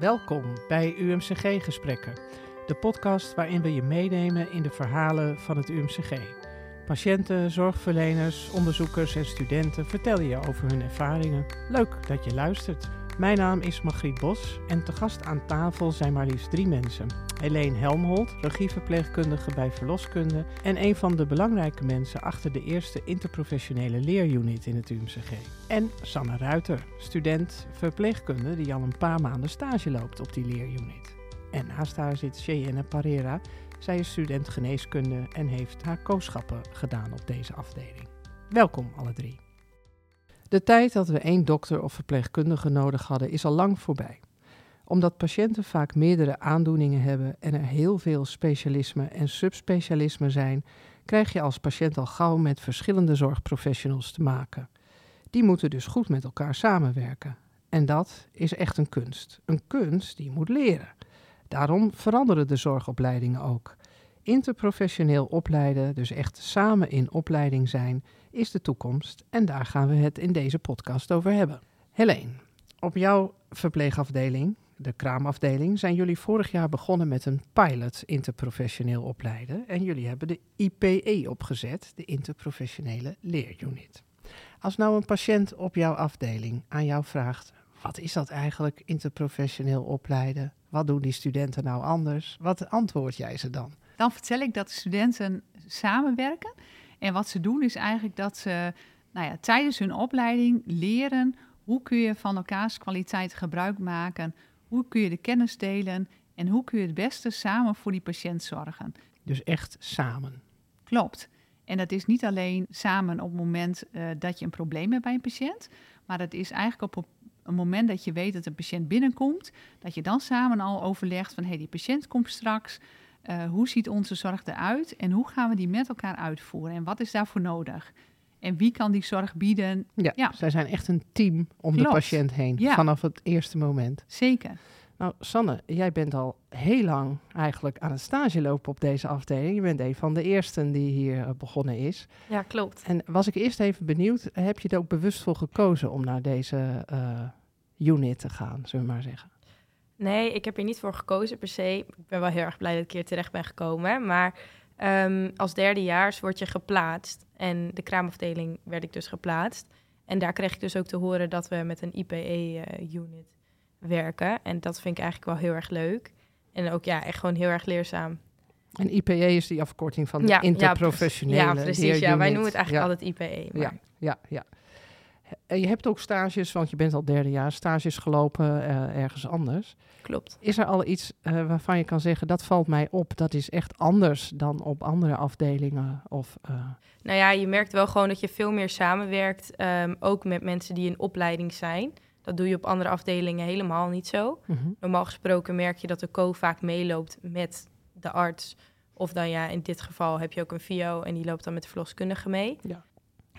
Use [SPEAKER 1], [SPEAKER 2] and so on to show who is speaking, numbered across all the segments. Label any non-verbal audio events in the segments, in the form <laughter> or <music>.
[SPEAKER 1] Welkom bij UMCG-gesprekken, de podcast waarin we je meenemen in de verhalen van het UMCG. Patiënten, zorgverleners, onderzoekers en studenten vertellen je over hun ervaringen. Leuk dat je luistert. Mijn naam is Margriet Bos en te gast aan tafel zijn maar liefst drie mensen. Helene Helmholt, regieverpleegkundige bij verloskunde en een van de belangrijke mensen achter de eerste interprofessionele leerunit in het UMCG. En Sanne Ruiter, student verpleegkunde die al een paar maanden stage loopt op die leerunit. En naast haar zit Cheyenne Parera. Zij is student geneeskunde en heeft haar kooschappen gedaan op deze afdeling. Welkom alle drie. De tijd dat we één dokter of verpleegkundige nodig hadden is al lang voorbij. Omdat patiënten vaak meerdere aandoeningen hebben en er heel veel specialismen en subspecialismen zijn, krijg je als patiënt al gauw met verschillende zorgprofessionals te maken. Die moeten dus goed met elkaar samenwerken. En dat is echt een kunst. Een kunst die je moet leren. Daarom veranderen de zorgopleidingen ook. Interprofessioneel opleiden, dus echt samen in opleiding zijn, is de toekomst. En daar gaan we het in deze podcast over hebben. Helene, op jouw verpleegafdeling, de kraamafdeling, zijn jullie vorig jaar begonnen met een pilot interprofessioneel opleiden. En jullie hebben de IPE opgezet, de interprofessionele leerunit. Als nou een patiënt op jouw afdeling aan jou vraagt: wat is dat eigenlijk, interprofessioneel opleiden? Wat doen die studenten nou anders? Wat antwoord jij ze dan?
[SPEAKER 2] Dan vertel ik dat de studenten samenwerken. En wat ze doen is eigenlijk dat ze nou ja, tijdens hun opleiding leren hoe kun je van elkaars kwaliteit gebruik maken, hoe kun je de kennis delen en hoe kun je het beste samen voor die patiënt zorgen.
[SPEAKER 1] Dus echt samen.
[SPEAKER 2] Klopt. En dat is niet alleen samen op het moment uh, dat je een probleem hebt bij een patiënt, maar dat is eigenlijk op een moment dat je weet dat een patiënt binnenkomt, dat je dan samen al overlegt van hé, hey, die patiënt komt straks. Uh, hoe ziet onze zorg eruit en hoe gaan we die met elkaar uitvoeren en wat is daarvoor nodig? En wie kan die zorg bieden?
[SPEAKER 1] Ja, ja. zij zijn echt een team om Klopt. de patiënt heen ja. vanaf het eerste moment.
[SPEAKER 2] Zeker.
[SPEAKER 1] Nou, Sanne, jij bent al heel lang eigenlijk aan het stage lopen op deze afdeling. Je bent een van de eersten die hier uh, begonnen is.
[SPEAKER 3] Ja, klopt.
[SPEAKER 1] En was ik eerst even benieuwd, heb je er ook bewust voor gekozen om naar deze uh, unit te gaan, zullen we maar zeggen?
[SPEAKER 3] Nee, ik heb er niet voor gekozen per se. Ik ben wel heel erg blij dat ik hier terecht ben gekomen. Maar um, als derdejaars word je geplaatst. En de kraamafdeling werd ik dus geplaatst. En daar kreeg ik dus ook te horen dat we met een IPE-unit uh, werken. En dat vind ik eigenlijk wel heel erg leuk. En ook ja, echt gewoon heel erg leerzaam.
[SPEAKER 1] En IPE is die afkorting van de ja, interprofessionele
[SPEAKER 3] Ja, precies. Ja, wij noemen het eigenlijk altijd IPE.
[SPEAKER 1] Maar... Ja, ja, ja. En je hebt ook stages, want je bent al derde jaar, stages gelopen uh, ergens anders.
[SPEAKER 3] Klopt.
[SPEAKER 1] Is er al iets uh, waarvan je kan zeggen, dat valt mij op, dat is echt anders dan op andere afdelingen? Of, uh...
[SPEAKER 3] Nou ja, je merkt wel gewoon dat je veel meer samenwerkt, um, ook met mensen die in opleiding zijn. Dat doe je op andere afdelingen helemaal niet zo. Mm -hmm. Normaal gesproken merk je dat de co vaak meeloopt met de arts. Of dan ja, in dit geval heb je ook een VO en die loopt dan met de verloskundige mee.
[SPEAKER 1] Ja.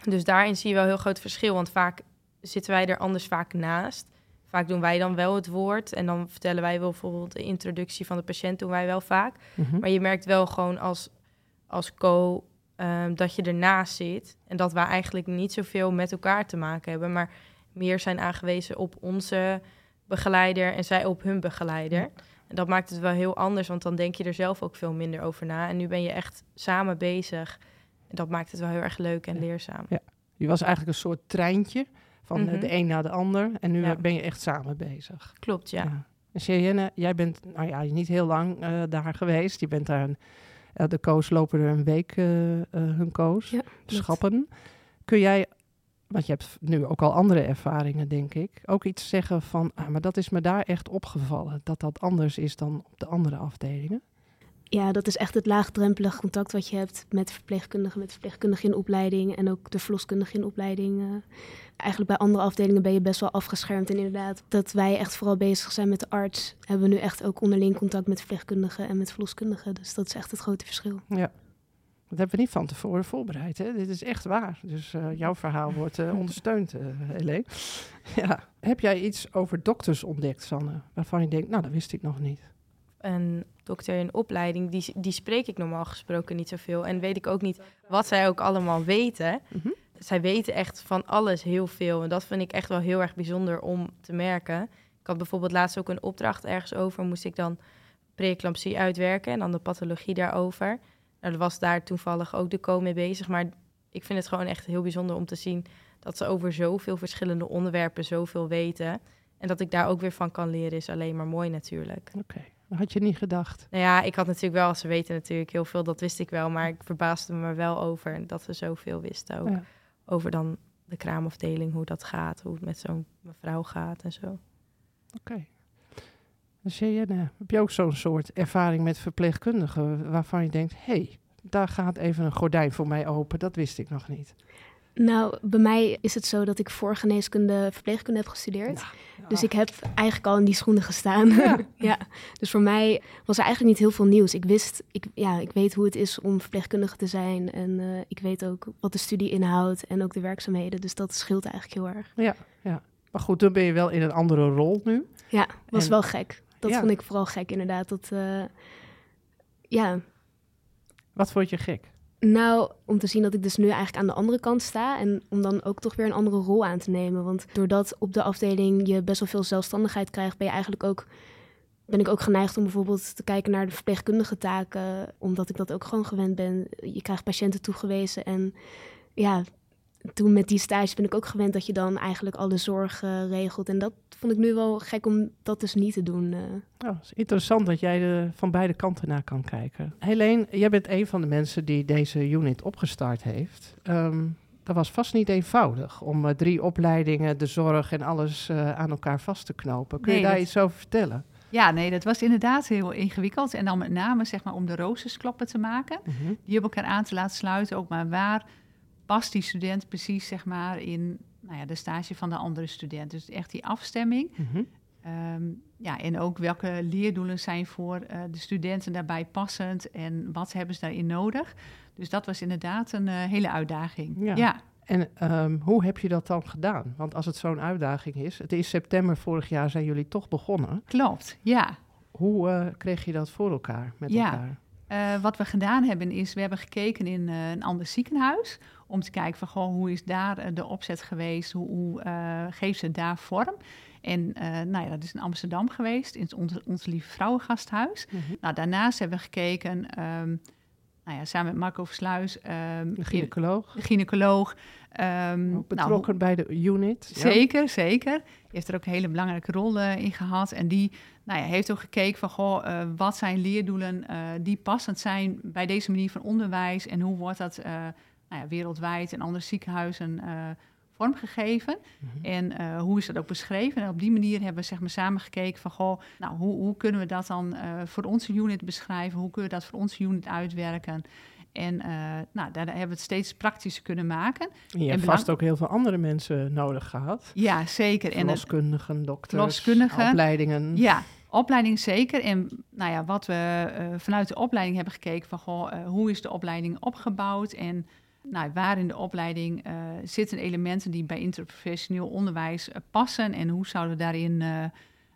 [SPEAKER 3] Dus daarin zie je wel een heel groot verschil, want vaak zitten wij er anders vaak naast. Vaak doen wij dan wel het woord en dan vertellen wij wel bijvoorbeeld de introductie van de patiënt, doen wij wel vaak. Mm -hmm. Maar je merkt wel gewoon als, als co um, dat je ernaast zit en dat wij eigenlijk niet zoveel met elkaar te maken hebben, maar meer zijn aangewezen op onze begeleider en zij op hun begeleider. Ja. En dat maakt het wel heel anders, want dan denk je er zelf ook veel minder over na. En nu ben je echt samen bezig. En dat maakt het wel heel erg leuk en ja. leerzaam.
[SPEAKER 1] Ja. Je was eigenlijk een soort treintje van mm -hmm. de een naar de ander. En nu ja. ben je echt samen bezig.
[SPEAKER 3] Klopt, ja. ja.
[SPEAKER 1] En Cheyenne, jij bent nou ja, niet heel lang uh, daar geweest. Je bent daar een, uh, de koos lopen er een week uh, hun koos. Ja, schappen. Kun jij want je hebt nu ook al andere ervaringen, denk ik. Ook iets zeggen van, ah, maar dat is me daar echt opgevallen. Dat dat anders is dan op de andere afdelingen.
[SPEAKER 4] Ja, dat is echt het laagdrempelig contact wat je hebt met verpleegkundigen, met verpleegkundigen in opleiding en ook de verloskundige in opleiding. Uh, eigenlijk bij andere afdelingen ben je best wel afgeschermd. En inderdaad, dat wij echt vooral bezig zijn met de arts, hebben we nu echt ook onderling contact met verpleegkundigen en met verloskundigen. Dus dat is echt het grote verschil.
[SPEAKER 1] Ja, dat hebben we niet van tevoren voorbereid. Hè? Dit is echt waar. Dus uh, jouw verhaal wordt uh, <laughs> ondersteund, uh, Helene. ja. Heb jij iets over dokters ontdekt, Sanne? Waarvan je denkt, nou, dat wist ik nog niet.
[SPEAKER 3] Een dokter in opleiding, die, die spreek ik normaal gesproken niet zoveel. En weet ik ook niet wat zij ook allemaal weten. Mm-hmm. Zij weten echt van alles heel veel. En dat vind ik echt wel heel erg bijzonder om te merken. Ik had bijvoorbeeld laatst ook een opdracht ergens over, moest ik dan preeclampsie uitwerken en dan de pathologie daarover. Nou, daar was daar toevallig ook de co mee bezig, maar ik vind het gewoon echt heel bijzonder om te zien dat ze over zoveel verschillende onderwerpen zoveel weten. En dat ik daar ook weer van kan leren, is alleen maar mooi natuurlijk.
[SPEAKER 1] Oké, had je niet gedacht.
[SPEAKER 3] Nou ja, ik had natuurlijk wel, ze weten natuurlijk heel veel, dat wist ik wel. Maar ik verbaasde me wel over dat ze zoveel wisten ook.
[SPEAKER 1] Ja.
[SPEAKER 3] Over dan de kraamafdeling, hoe dat gaat, hoe het met zo'n mevrouw gaat en zo.
[SPEAKER 1] Oké. Dus je, eh, heb je ook zo'n soort ervaring met verpleegkundigen waarvan je denkt, hé, hey, daar gaat even een gordijn voor mij open, dat wist ik nog niet.
[SPEAKER 4] Nou, bij mij is het zo dat ik voor geneeskunde verpleegkunde heb gestudeerd. Dus ik heb eigenlijk al in die schoenen gestaan.
[SPEAKER 1] Ja. <laughs>
[SPEAKER 4] Ja. Dus voor mij was er eigenlijk niet heel veel nieuws. Ik wist, ik, ja, ik weet hoe het is om verpleegkundige te zijn. En eh, ik weet ook wat de studie inhoudt en ook de werkzaamheden. Dus dat scheelt eigenlijk heel erg.
[SPEAKER 1] Ja, ja. Maar goed, dan ben je wel in een andere rol nu.
[SPEAKER 4] Ja, was
[SPEAKER 1] En-
[SPEAKER 4] wel gek. Dat vond ik vooral gek inderdaad. Dat, eh, ja,
[SPEAKER 1] Wat vond je gek?
[SPEAKER 4] Nou, om te zien dat ik dus nu eigenlijk aan de andere kant sta. En om dan ook toch weer een andere rol aan te nemen. Want doordat op de afdeling je best wel veel zelfstandigheid krijgt, ben je eigenlijk ook. Ben ik ook geneigd om bijvoorbeeld te kijken naar de verpleegkundige taken, omdat ik dat ook gewoon gewend ben. Je krijgt patiënten toegewezen. En ja, toen met die stage ben ik ook gewend dat je dan eigenlijk alle zorg regelt. En dat vond ik nu wel gek om dat dus niet te doen. eh.
[SPEAKER 1] Oh, het is interessant dat jij er van beide kanten naar kan kijken. Helene, jij bent een van de mensen die deze unit opgestart heeft. Ehm, dat was vast niet eenvoudig om eh, drie opleidingen, de zorg en alles eh, aan elkaar vast te knopen. Kun je daar
[SPEAKER 2] dat-
[SPEAKER 1] iets over vertellen?
[SPEAKER 2] Ja, nee, dat was inderdaad heel ingewikkeld. En dan met name zeg maar, om de roosters kloppen te maken.
[SPEAKER 1] Mhm.
[SPEAKER 2] Die op elkaar aan te laten sluiten. Ook maar waar past die student precies zeg maar, in nou ja, de stage van de andere student. Dus echt die afstemming.
[SPEAKER 1] Mhm.
[SPEAKER 2] Ehm, ja, en ook welke leerdoelen zijn voor eh, de studenten daarbij passend en wat hebben ze daarin nodig. Dus dat was inderdaad een eh, hele uitdaging.
[SPEAKER 1] Ja.
[SPEAKER 2] ja.
[SPEAKER 1] En ehm, hoe heb je dat dan gedaan? Want als het zo'n uitdaging is, het is september vorig jaar zijn jullie toch begonnen.
[SPEAKER 2] klopt. Ja.
[SPEAKER 1] Hoe eh, kreeg je dat voor elkaar met
[SPEAKER 2] Ja.
[SPEAKER 1] elkaar?
[SPEAKER 2] Eh, wat we gedaan hebben is, we hebben gekeken in eh, een ander ziekenhuis. Om te kijken van, goh, hoe is daar eh, de opzet geweest? Hoe, hoe geeft ze daar vorm? En nou ja, dat is in Amsterdam geweest, in ons, ons Lieve Vrouwengasthuis.
[SPEAKER 1] Mhm.
[SPEAKER 2] Nou, daarnaast hebben we gekeken, ehm, nou ja, samen met Marco Versluis,
[SPEAKER 1] De gynaecoloog,
[SPEAKER 2] gynaecoloog. ehm, nou,
[SPEAKER 1] betrokken bij de unit. ja?
[SPEAKER 2] Zeker, zeker. Die heeft er ook een hele belangrijke rol in gehad. En die nou ja, heeft ook gekeken van, goh, eh, wat zijn leerdoelen eh, die passend zijn bij deze manier van onderwijs en hoe wordt dat eh, nou ja, wereldwijd in andere ziekenhuizen vormgegeven.
[SPEAKER 1] Mhm.
[SPEAKER 2] En eh, hoe is dat ook beschreven? En op die manier hebben we zeg maar, samen gekeken van, goh, nou, hoe, hoe kunnen we dat dan eh, voor onze unit beschrijven? Hoe kunnen we dat voor onze unit uitwerken? En eh, nou, daar hebben we het steeds praktischer kunnen maken.
[SPEAKER 1] En je hebt
[SPEAKER 2] En
[SPEAKER 1] vast ook heel veel andere mensen nodig gehad.
[SPEAKER 2] Ja, zeker.
[SPEAKER 1] Verloskundigen, dokters, opleidingen.
[SPEAKER 2] Ja, opleiding zeker. En nou ja, wat we vanuit de opleiding hebben gekeken van goh, hoe is de opleiding opgebouwd en nou, waar in de opleiding eh, zitten elementen die bij interprofessioneel onderwijs eh, passen en hoe zouden we daarin eh,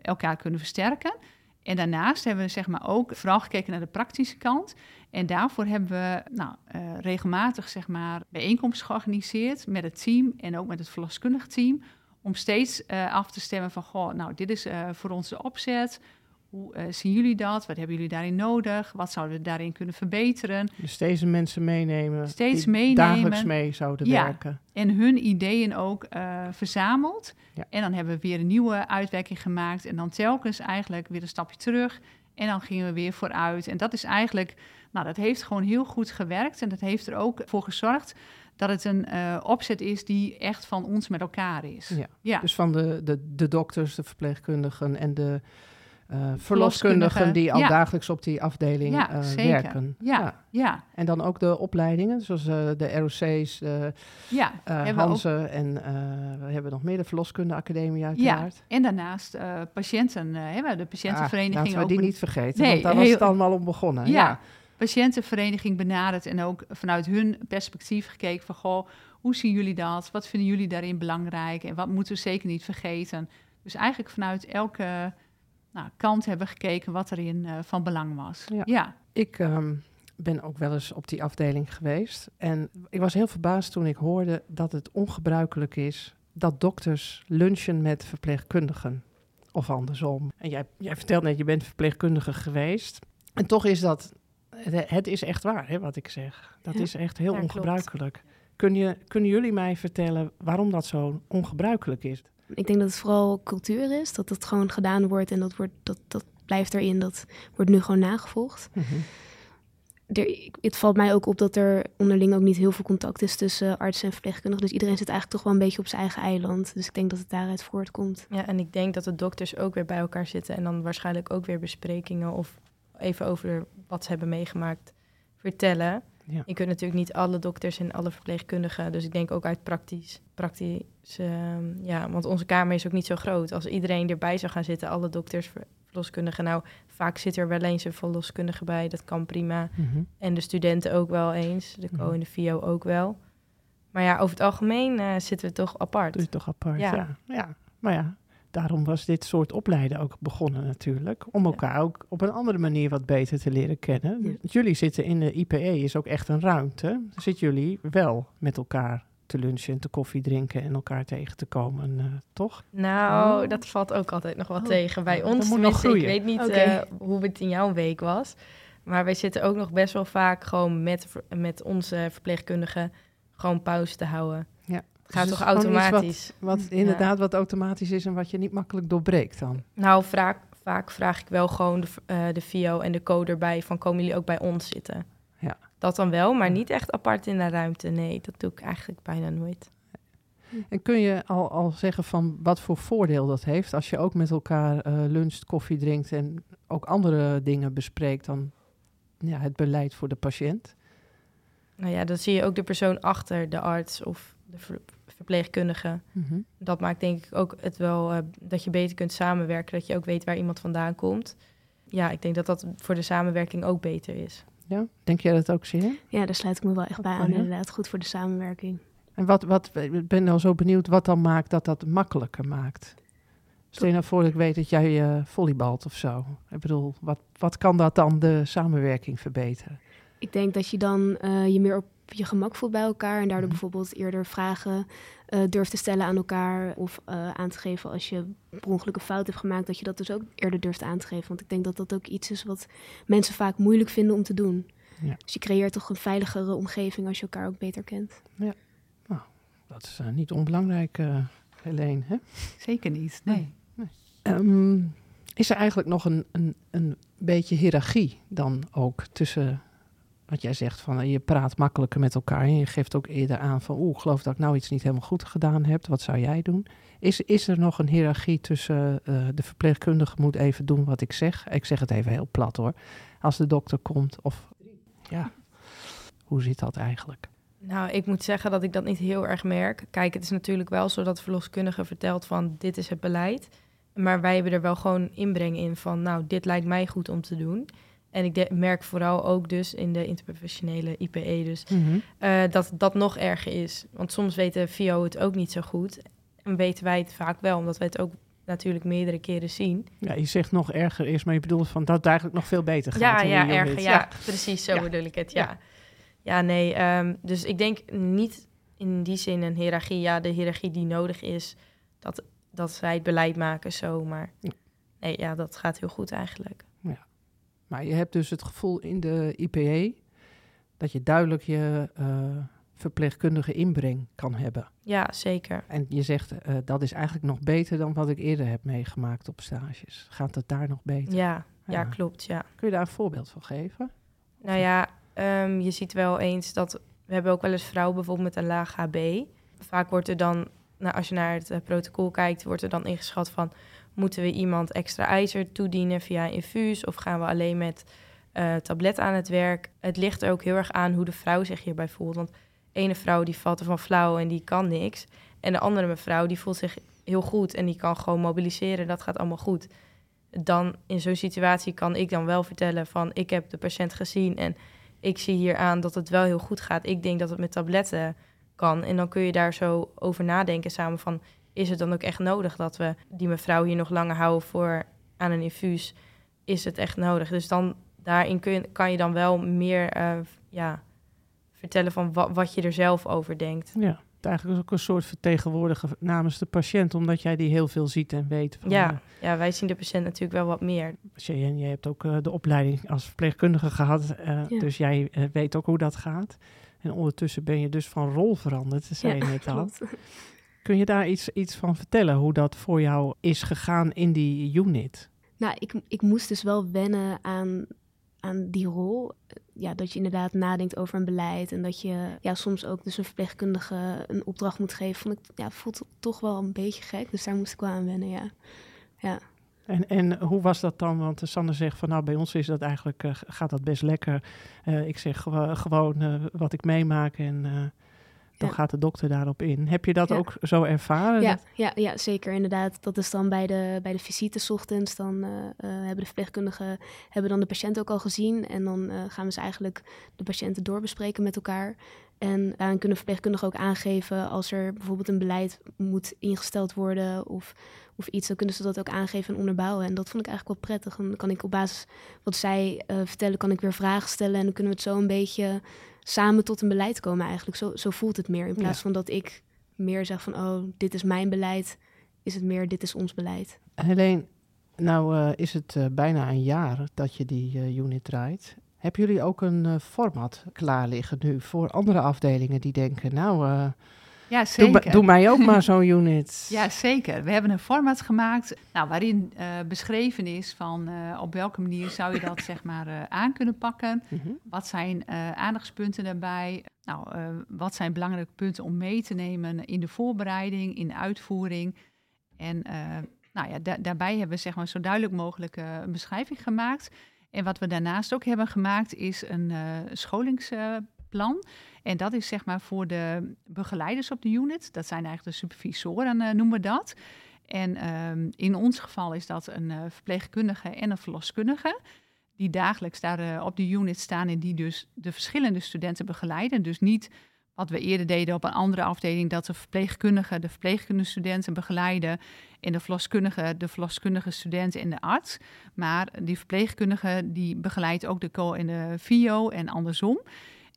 [SPEAKER 2] elkaar kunnen versterken. En daarnaast hebben we zeg maar ook vooral gekeken naar de praktische kant. En daarvoor hebben we nou, regelmatig zeg maar, bijeenkomsten georganiseerd met het team en ook met het verloskundig team. Om steeds af te stemmen van, goh, nou, dit is voor ons de opzet. Hoe eh, zien jullie dat? Wat hebben jullie daarin nodig? Wat zouden we daarin kunnen verbeteren?
[SPEAKER 1] Dus deze mensen meenemen.
[SPEAKER 2] Steeds meenemen.
[SPEAKER 1] dagelijks mee zouden
[SPEAKER 2] Ja.
[SPEAKER 1] werken.
[SPEAKER 2] En hun ideeën ook eh, verzameld.
[SPEAKER 1] Ja.
[SPEAKER 2] En dan hebben we weer een nieuwe uitwerking gemaakt. En dan telkens eigenlijk weer een stapje terug. En dan gingen we weer vooruit. En dat is eigenlijk, nou, dat heeft gewoon heel goed gewerkt. En dat heeft er ook voor gezorgd dat het een eh, opzet is die echt van ons met elkaar is.
[SPEAKER 1] Ja.
[SPEAKER 2] ja.
[SPEAKER 1] Dus van de, de, de dokters, de verpleegkundigen en de eh verloskundigen die al
[SPEAKER 2] ja.
[SPEAKER 1] dagelijks op die afdeling
[SPEAKER 2] Ja,
[SPEAKER 1] eh,
[SPEAKER 2] zeker.
[SPEAKER 1] werken.
[SPEAKER 2] Ja, ja,
[SPEAKER 1] En dan ook de opleidingen, zoals eh, de ROC's, de
[SPEAKER 2] ja. ook-
[SPEAKER 1] Hansen en we hebben nog meer de verloskundeacademie
[SPEAKER 2] ja.
[SPEAKER 1] uiteraard.
[SPEAKER 2] En daarnaast patiënten, hebben we de
[SPEAKER 1] Ah,
[SPEAKER 2] patiëntenvereniging
[SPEAKER 1] laten we
[SPEAKER 2] ook
[SPEAKER 1] die niet vergeten,
[SPEAKER 2] Nee,
[SPEAKER 1] want daar was het allemaal om begonnen.
[SPEAKER 2] Ja.
[SPEAKER 1] Ja.
[SPEAKER 2] patiëntenvereniging benaderd en ook vanuit hun perspectief gekeken van goh, hoe zien jullie dat? Wat vinden jullie daarin belangrijk? En wat moeten we zeker niet vergeten? Dus eigenlijk vanuit elke nou, kant hebben gekeken wat erin eh, van belang was.
[SPEAKER 1] Ja.
[SPEAKER 2] ja.
[SPEAKER 1] Ik ehm, ben ook wel eens op die afdeling geweest. En ik was heel verbaasd toen ik hoorde dat het ongebruikelijk is dat dokters lunchen met verpleegkundigen. Of andersom. En jij, jij vertelt net, je bent verpleegkundige geweest. En toch is dat, het, is echt waar hè, wat ik zeg. Dat
[SPEAKER 4] Ja.
[SPEAKER 1] is echt heel
[SPEAKER 3] klopt.
[SPEAKER 1] ongebruikelijk. Kun je, kunnen jullie mij vertellen waarom dat zo ongebruikelijk is?
[SPEAKER 4] Ik denk dat het vooral cultuur is, dat het gewoon gedaan wordt en dat, wordt, dat, dat blijft erin. Dat wordt nu gewoon nagevolgd. Er, ik- het valt mij ook op dat er onderling ook niet heel veel contact is tussen artsen en verpleegkundigen. Dus iedereen zit eigenlijk toch wel een beetje op zijn eigen eiland. Dus ik denk dat het daaruit voortkomt.
[SPEAKER 3] Ja, en ik denk dat de dokters ook weer bij elkaar zitten en dan waarschijnlijk ook weer besprekingen of even over wat ze hebben meegemaakt vertellen.
[SPEAKER 1] Ja.
[SPEAKER 3] Je kunt natuurlijk niet alle dokters en alle verpleegkundigen, dus ik denk ook uit praktisch, praktisch ehm, ja, want onze kamer is ook niet zo groot. Als iedereen erbij zou gaan zitten, alle dokters, ver- verloskundigen, nou, vaak zit er wel eens een verloskundige bij, dat kan prima.
[SPEAKER 1] Mhm.
[SPEAKER 3] En de studenten ook wel eens, de co
[SPEAKER 1] Mhm.
[SPEAKER 3] en de VO ook wel. Maar ja, over het algemeen eh, zitten we toch apart.
[SPEAKER 1] Doe je toch apart,
[SPEAKER 3] Ja.
[SPEAKER 1] ja. ja. Maar ja, daarom was dit soort opleiden ook begonnen natuurlijk. Om elkaar ook op een andere manier wat beter te leren kennen.
[SPEAKER 4] Ja.
[SPEAKER 1] Jullie zitten in de IPE, is ook echt een ruimte. Dan zitten jullie wel met elkaar te lunchen en te koffie drinken en elkaar tegen te komen, eh, toch?
[SPEAKER 3] Nou,
[SPEAKER 1] Oh.
[SPEAKER 3] dat valt ook altijd nog wel
[SPEAKER 4] Oh.
[SPEAKER 3] tegen. Bij
[SPEAKER 1] dat
[SPEAKER 3] ons
[SPEAKER 1] moet nog
[SPEAKER 3] tenminste, ik
[SPEAKER 1] groeien.
[SPEAKER 3] weet niet eh, hoe het in jouw week was. Maar wij zitten ook nog best wel vaak gewoon met, met onze verpleegkundigen gewoon pauze te houden. Gaat
[SPEAKER 1] Dus
[SPEAKER 3] toch automatisch?
[SPEAKER 1] Wat inderdaad wat automatisch is en wat je niet makkelijk doorbreekt dan.
[SPEAKER 3] Nou, vaak, vaak vraag ik wel gewoon de, eh, de VO en de co erbij van komen jullie ook bij ons zitten?
[SPEAKER 1] Ja.
[SPEAKER 3] Dat dan wel, maar niet echt apart in de ruimte. Nee, dat doe ik eigenlijk bijna nooit.
[SPEAKER 1] En kun je al, al zeggen van wat voor voordeel dat heeft als je ook met elkaar eh, luncht, koffie drinkt en ook andere dingen bespreekt dan ja, het beleid voor de patiënt?
[SPEAKER 3] Nou ja, dan zie je ook de persoon achter de arts of de verpleegkundige.
[SPEAKER 1] Mhm.
[SPEAKER 3] Dat maakt denk ik ook het wel eh, dat je beter kunt samenwerken. Dat je ook weet waar iemand vandaan komt. Ja, ik denk dat dat voor de samenwerking ook beter is.
[SPEAKER 1] Ja, denk jij dat ook zeer?
[SPEAKER 4] Ja, daar sluit ik me wel echt bij
[SPEAKER 1] Oh,
[SPEAKER 4] aan.
[SPEAKER 1] ja?
[SPEAKER 4] Inderdaad, goed voor de samenwerking.
[SPEAKER 1] En wat, wat, ik ben al zo benieuwd wat dan maakt dat dat makkelijker maakt. Stel je nou voor dat ik weet dat jij eh volleybalt of zo. Ik bedoel, wat, wat kan dat dan de samenwerking verbeteren?
[SPEAKER 4] Ik denk dat je dan eh, je meer op je gemak voelt bij elkaar en daardoor
[SPEAKER 1] Mhm.
[SPEAKER 4] bijvoorbeeld eerder vragen eh, durft te stellen aan elkaar of eh, aan te geven als je per ongeluk een fout hebt gemaakt, dat je dat dus ook eerder durft aan te geven. Want ik denk dat dat ook iets is wat mensen vaak moeilijk vinden om te doen.
[SPEAKER 1] Ja.
[SPEAKER 4] Dus je creëert toch een veiligere omgeving als je elkaar ook beter kent.
[SPEAKER 1] Dat is eh, niet onbelangrijk, eh Helene. Hè?
[SPEAKER 2] Zeker niet, nee.
[SPEAKER 1] Ehm, is er eigenlijk nog een, een, een beetje hiërarchie dan ook tussen wat jij zegt van eh, je praat makkelijker met elkaar en je geeft ook eerder aan van oeh, geloof dat ik nou iets niet helemaal goed gedaan heb. Wat zou jij doen? Is, is er nog een hiërarchie tussen eh, de verpleegkundige moet even doen wat ik zeg? Ik zeg het even heel plat hoor. Als de dokter komt of ja, hoe zit dat eigenlijk?
[SPEAKER 3] Nou, ik moet zeggen dat ik dat niet heel erg merk. Kijk, het is natuurlijk wel zo dat verloskundige vertelt van dit is het beleid. Maar wij hebben er wel gewoon inbreng in van nou, dit lijkt mij goed om te doen. En ik de- merk vooral ook dus in de interprofessionele IPE dus eh, dat dat nog erger is. Want soms weten VO het ook niet zo goed. En weten wij het vaak wel, omdat wij het ook natuurlijk meerdere keren zien.
[SPEAKER 1] Ja, je zegt nog erger is, maar je bedoelt van dat het eigenlijk nog veel beter gaat.
[SPEAKER 3] Ja, ja, erger. Ja, precies, zo
[SPEAKER 1] Ja.
[SPEAKER 3] bedoel ik het. Ja,
[SPEAKER 1] Ja.
[SPEAKER 3] ja. nee. ehm, dus ik denk niet in die zin een hiërarchie. Ja, de hiërarchie die nodig is, dat, dat zij het beleid maken zo. Maar nee, ja, dat gaat heel goed eigenlijk.
[SPEAKER 1] Maar je hebt dus het gevoel in de IPE dat je duidelijk je eh, verpleegkundige inbreng kan hebben.
[SPEAKER 3] Ja, zeker.
[SPEAKER 1] En je zegt eh, dat is eigenlijk nog beter dan wat ik eerder heb meegemaakt op stages. Gaat het daar nog beter?
[SPEAKER 3] Ja, ja.
[SPEAKER 1] Ja.
[SPEAKER 3] klopt, ja.
[SPEAKER 1] Kun je daar een voorbeeld van geven?
[SPEAKER 3] Nou ja, ehm, je ziet wel eens dat... We hebben ook wel eens vrouwen bijvoorbeeld met een laag HB. Vaak wordt er dan, nou, als je naar het eh, protocol kijkt... wordt er dan ingeschat van... moeten we iemand extra ijzer toedienen via infuus... of gaan we alleen met eh, tablet aan het werk? Het ligt er ook heel erg aan hoe de vrouw zich hierbij voelt. Want ene vrouw die valt ervan flauw en die kan niks. En de andere mevrouw die voelt zich heel goed... en die kan gewoon mobiliseren, dat gaat allemaal goed dan in zo'n situatie kan ik dan wel vertellen van ik heb de patiënt gezien en ik zie hier aan dat het wel heel goed gaat. Ik denk dat het met tabletten kan. En dan kun je daar zo over nadenken samen van is het dan ook echt nodig dat we die mevrouw hier nog langer houden voor aan een infuus? Is het echt nodig? Dus dan daarin kun je, kan je dan wel meer eh, ja, vertellen van wa- wat je er zelf over denkt.
[SPEAKER 1] Ja. eigenlijk ook een soort vertegenwoordiger namens de patiënt, omdat jij die heel veel ziet en weet. Van,
[SPEAKER 3] ja,
[SPEAKER 1] eh,
[SPEAKER 3] ja, wij zien de patiënt natuurlijk wel wat meer.
[SPEAKER 1] Cheyenne, jij hebt ook eh, de opleiding als verpleegkundige gehad, eh,
[SPEAKER 4] Ja.
[SPEAKER 1] dus jij weet ook hoe dat gaat. En ondertussen ben je dus van rol veranderd, zei je net al.
[SPEAKER 4] klopt.
[SPEAKER 1] Kun je daar iets, iets van vertellen, hoe dat voor jou is gegaan in die unit?
[SPEAKER 4] Nou, ik, ik moest dus wel wennen aan, aan die rol. Ja, dat je inderdaad nadenkt over een beleid. En dat je ja, soms ook dus een verpleegkundige een opdracht moet geven. Vond ik, ja, voelt toch wel een beetje gek. Dus daar moest ik wel aan wennen, ja. Ja,
[SPEAKER 1] En, en hoe was dat dan? Want Sander zegt van nou, bij ons is dat eigenlijk, eh, gaat dat best lekker. Eh, ik zeg gewo- gewoon eh, wat ik meemaak en dan
[SPEAKER 4] Ja.
[SPEAKER 1] gaat de dokter daarop in. Heb je dat
[SPEAKER 4] Ja.
[SPEAKER 1] ook zo ervaren?
[SPEAKER 4] ja, ja, ja, zeker inderdaad. Dat is dan bij de, bij de visite 's ochtends. Dan eh, eh, hebben de verpleegkundigen hebben dan de patiënt ook al gezien. En dan eh, gaan we ze eigenlijk de patiënten doorbespreken met elkaar. En daarin kunnen verpleegkundigen ook aangeven als er bijvoorbeeld een beleid moet ingesteld worden of, of iets. Dan kunnen ze dat ook aangeven en onderbouwen. En dat vond ik eigenlijk wel prettig. En dan kan ik op basis wat zij vertellen, kan ik weer vragen stellen. En dan kunnen we het zo een beetje samen tot een beleid komen eigenlijk. Zo, zo voelt het meer. In plaats
[SPEAKER 1] Ja.
[SPEAKER 4] van dat ik meer zeg van, oh, dit is mijn beleid, is het meer, dit is ons beleid.
[SPEAKER 1] Helene, nou eh, is het eh, bijna een jaar dat je die eh, unit draait. Hebben jullie ook een format klaar liggen nu voor andere afdelingen die denken, nou,
[SPEAKER 2] Ja, zeker.
[SPEAKER 1] doe mij ook maar zo'n <laughs> unit.
[SPEAKER 2] Ja, zeker. We hebben een format gemaakt nou, waarin eh, beschreven is van eh, op welke manier zou je dat <coughs> zeg maar eh, aan kunnen pakken.
[SPEAKER 1] Mhm.
[SPEAKER 2] Wat zijn aandachtspunten daarbij? Nou, wat zijn belangrijke punten om mee te nemen in de voorbereiding, in de uitvoering? En nou ja, da- daarbij hebben we zeg maar, zo duidelijk mogelijk een beschrijving gemaakt. En wat we daarnaast ook hebben gemaakt is een eh, scholingsplan. en dat is zeg maar voor de begeleiders op de unit. Dat zijn eigenlijk de supervisoren, eh, noemen we dat. En ehm, in ons geval is dat een eh, verpleegkundige en een verloskundige die dagelijks daar eh, op de unit staan en die dus de verschillende studenten begeleiden. Dus niet wat we eerder deden op een andere afdeling, dat de verpleegkundige de verpleegkundige studenten begeleiden en de verloskundige de verloskundige studenten en de arts. Maar die verpleegkundige die begeleidt ook de co en de VIO en andersom.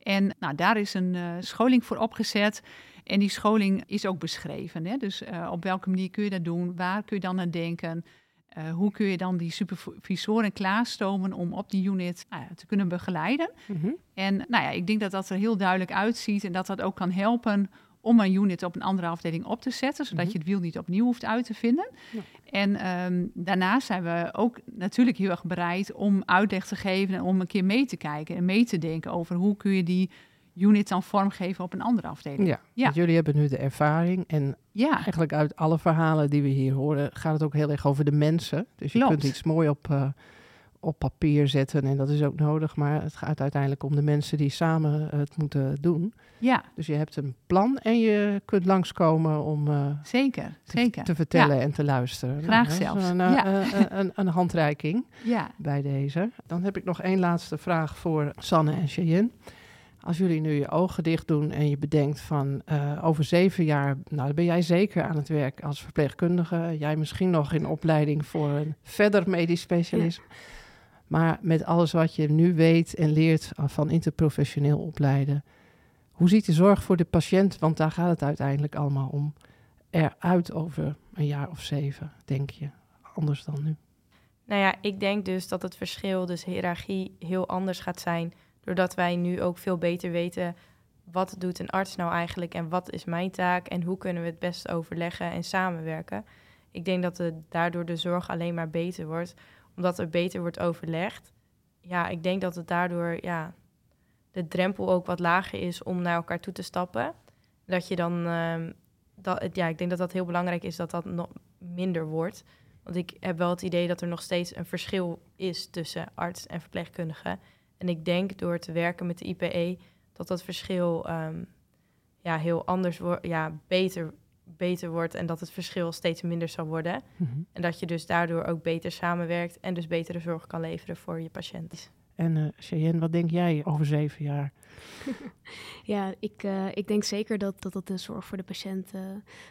[SPEAKER 2] En nou, daar is een eh, scholing voor opgezet. En die scholing is ook beschreven. Hè? Dus eh, op welke manier kun je dat doen? Waar kun je dan aan denken? Eh, hoe kun je dan die supervisoren klaarstomen om op die unit nou te kunnen begeleiden?
[SPEAKER 1] Mhm.
[SPEAKER 2] En nou ja, ik denk dat dat er heel duidelijk uitziet en dat dat ook kan helpen om een unit op een andere afdeling op te zetten, zodat
[SPEAKER 1] Mhm.
[SPEAKER 2] je het wiel niet opnieuw hoeft uit te vinden.
[SPEAKER 1] Ja.
[SPEAKER 2] En ehm, daarnaast zijn we ook natuurlijk heel erg bereid om uitleg te geven en om een keer mee te kijken en mee te denken over hoe kun je die unit dan vormgeven op een andere afdeling.
[SPEAKER 1] Ja, jullie hebben nu de ervaring en
[SPEAKER 2] Ja,
[SPEAKER 1] eigenlijk uit alle verhalen die we hier horen gaat het ook heel erg over de mensen. Dus je
[SPEAKER 2] Klopt.
[SPEAKER 1] kunt iets mooi op, eh, op papier zetten en dat is ook nodig, maar het gaat uiteindelijk om de mensen die samen het moeten doen.
[SPEAKER 2] ja
[SPEAKER 1] Dus je hebt een plan en je kunt langskomen om eh,
[SPEAKER 2] zeker,
[SPEAKER 1] te,
[SPEAKER 2] zeker.
[SPEAKER 1] te vertellen en te luisteren.
[SPEAKER 2] Graag
[SPEAKER 1] dat is
[SPEAKER 2] zelfs,
[SPEAKER 1] Een, eh,
[SPEAKER 2] ja.
[SPEAKER 1] eh, eh, een, een handreiking
[SPEAKER 2] Ja,
[SPEAKER 1] bij deze. Dan heb ik nog één laatste vraag voor Sanne en Cheyenne. Als jullie nu je ogen dicht doen en je bedenkt van eh, over zeven jaar, nou dan ben jij zeker aan het werk als verpleegkundige. Jij misschien nog in opleiding voor een verder medisch specialisme. Maar met alles wat je nu weet en leert van interprofessioneel opleiden. Hoe ziet de zorg voor de patiënt, want daar gaat het uiteindelijk allemaal om, eruit over een jaar of zeven, denk je? Anders dan nu.
[SPEAKER 3] Nou ja, ik denk dus dat het verschil, dus hiërarchie, heel anders gaat zijn. Doordat wij nu ook veel beter weten wat doet een arts nou eigenlijk en wat is mijn taak en hoe kunnen we het best overleggen en samenwerken. Ik denk dat het daardoor de zorg alleen maar beter wordt, omdat er beter wordt overlegd. Ja, ik denk dat het daardoor ja, de drempel ook wat lager is om naar elkaar toe te stappen. Dat je dan, ehm, dat, ja, ik denk dat dat heel belangrijk is dat dat nog minder wordt. Want ik heb wel het idee dat er nog steeds een verschil is tussen arts en verpleegkundige. En ik denk door te werken met de IPE dat dat verschil ehm, ja, heel anders wordt, ja, beter, beter wordt en dat het verschil steeds minder zal worden. En dat je dus daardoor ook beter samenwerkt en dus betere zorg kan leveren voor je patiënt.
[SPEAKER 1] En eh Cheyenne, wat denk jij over zeven jaar? <laughs>
[SPEAKER 4] Ja, ik, eh, ik denk zeker dat, dat dat de zorg voor de patiënt eh,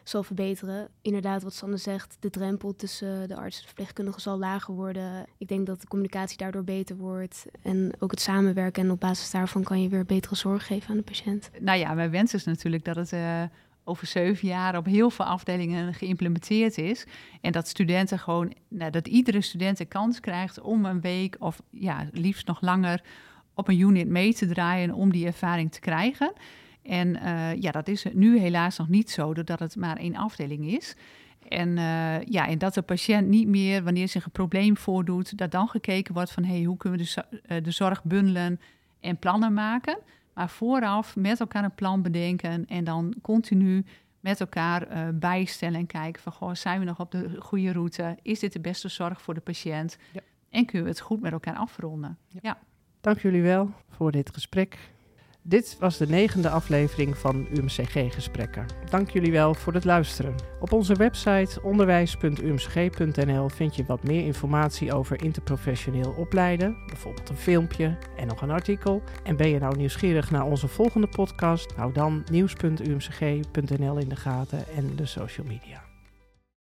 [SPEAKER 4] zal verbeteren. Inderdaad, wat Sanne zegt, de drempel tussen de arts en de verpleegkundige zal lager worden. Ik denk dat de communicatie daardoor beter wordt. En ook het samenwerken. En op basis daarvan kan je weer betere zorg geven aan de patiënt.
[SPEAKER 2] nou ja, mijn wens is natuurlijk dat het eh, over zeven jaar op heel veel afdelingen geïmplementeerd is. En dat studenten gewoon, nou, dat iedere student de kans krijgt om een week of ja, liefst nog langer op een unit mee te draaien om die ervaring te krijgen. En uh, ja, dat is nu helaas nog niet zo, doordat het maar één afdeling is. En, uh, ja, en dat de patiënt niet meer, wanneer zich een probleem voordoet, dat dan gekeken wordt van hey, hoe kunnen we de, de zorg bundelen en plannen maken. Maar vooraf met elkaar een plan bedenken en dan continu met elkaar uh, bijstellen en kijken van goh, zijn we nog op de goede route? Is dit de beste zorg voor de patiënt? Ja. En kunnen we het goed met elkaar afronden?
[SPEAKER 1] Ja. ja. Dank jullie wel voor dit gesprek. Dit was de negende aflevering van UMCG Gesprekken. Dank jullie wel voor het luisteren. Op onze website onderwijs.umcg.nl vind je wat meer informatie over interprofessioneel opleiden, bijvoorbeeld een filmpje en nog een artikel. En ben je nou nieuwsgierig naar onze volgende podcast? Hou dan nieuws.umcg.nl in de gaten en de social media.